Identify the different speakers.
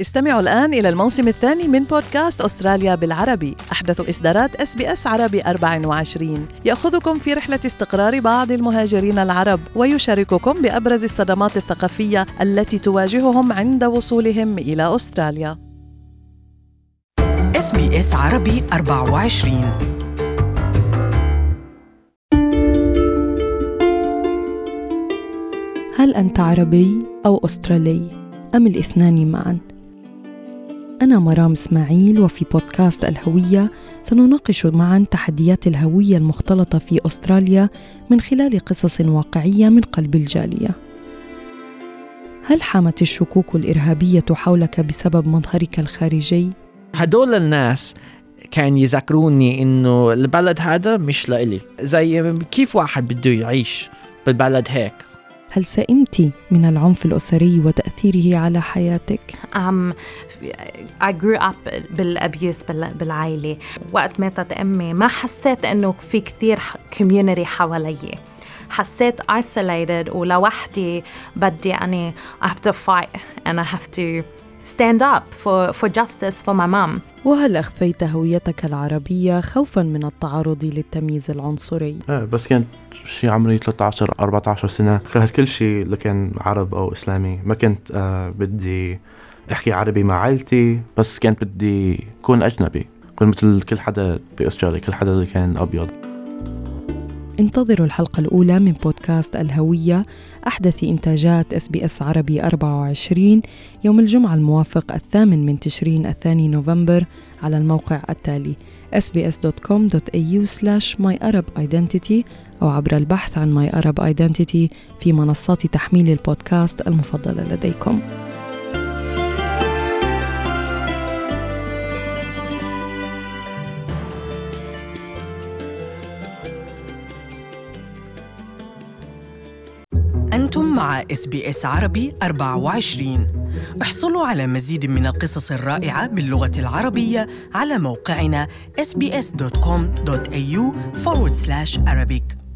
Speaker 1: استمعوا الآن إلى الموسم الثاني من بودكاست أستراليا بالعربي. أحدث إصدارات SBS عربي 24 يأخذكم في رحلة استقرار بعض المهاجرين العرب ويشارككم بأبرز الصدمات الثقافية التي تواجههم عند وصولهم إلى أستراليا.
Speaker 2: SBS عربي 24
Speaker 3: هل أنت عربي أو أسترالي؟ أم الاثنان معاً؟ أنا مرام إسماعيل وفي بودكاست الهوية سنناقش معا تحديات الهوية المختلطة في أستراليا من خلال قصص واقعية من قلب الجالية. هل حامت الشكوك الإرهابية حولك بسبب مظهرك الخارجي؟
Speaker 4: هدول الناس كان يذكروني إنه البلد هذا مش لإلي زي كيف واحد بده يعيش بالبلد هيك
Speaker 3: هل سئمت من العنف الأسري وتأثيره على حياتك؟
Speaker 5: um, I grew up بالأبيوس بالعائلة وقت ماتت أمي ما حسيت إنه في كثير community حوالي حسيت isolated ولوحدي بدي أني I have to fight and I have to stand up for, for justice for my mom.
Speaker 3: وهل أخفيت هويتك العربية خوفا من التعرض للتمييز العنصري؟
Speaker 6: إيه بس كانت شي عمري 13 14 سنة. كرهت كل شيء اللي كان عرب أو إسلامي ما كنت آه بدي أحكي عربي مع عائلتي بس كانت بدي أكون أجنبي. كون مثل كل حدا بأستراليا كل حدا اللي كان أبيض.
Speaker 3: انتظروا الحلقة الأولى من بودكاست الهوية أحدث إنتاجات SBS عربي 24 يوم الجمعة الموافق الثامن من تشرين الثاني نوفمبر على الموقع التالي sbs.com.au slash myarabidentity أو عبر البحث عن My Arab Identity في منصات تحميل البودكاست المفضلة لديكم.
Speaker 2: أنتم مع SBS عربي 24 احصلوا على مزيد من القصص الرائعة باللغة العربية على موقعنا sbs.com.au forward slash Arabic.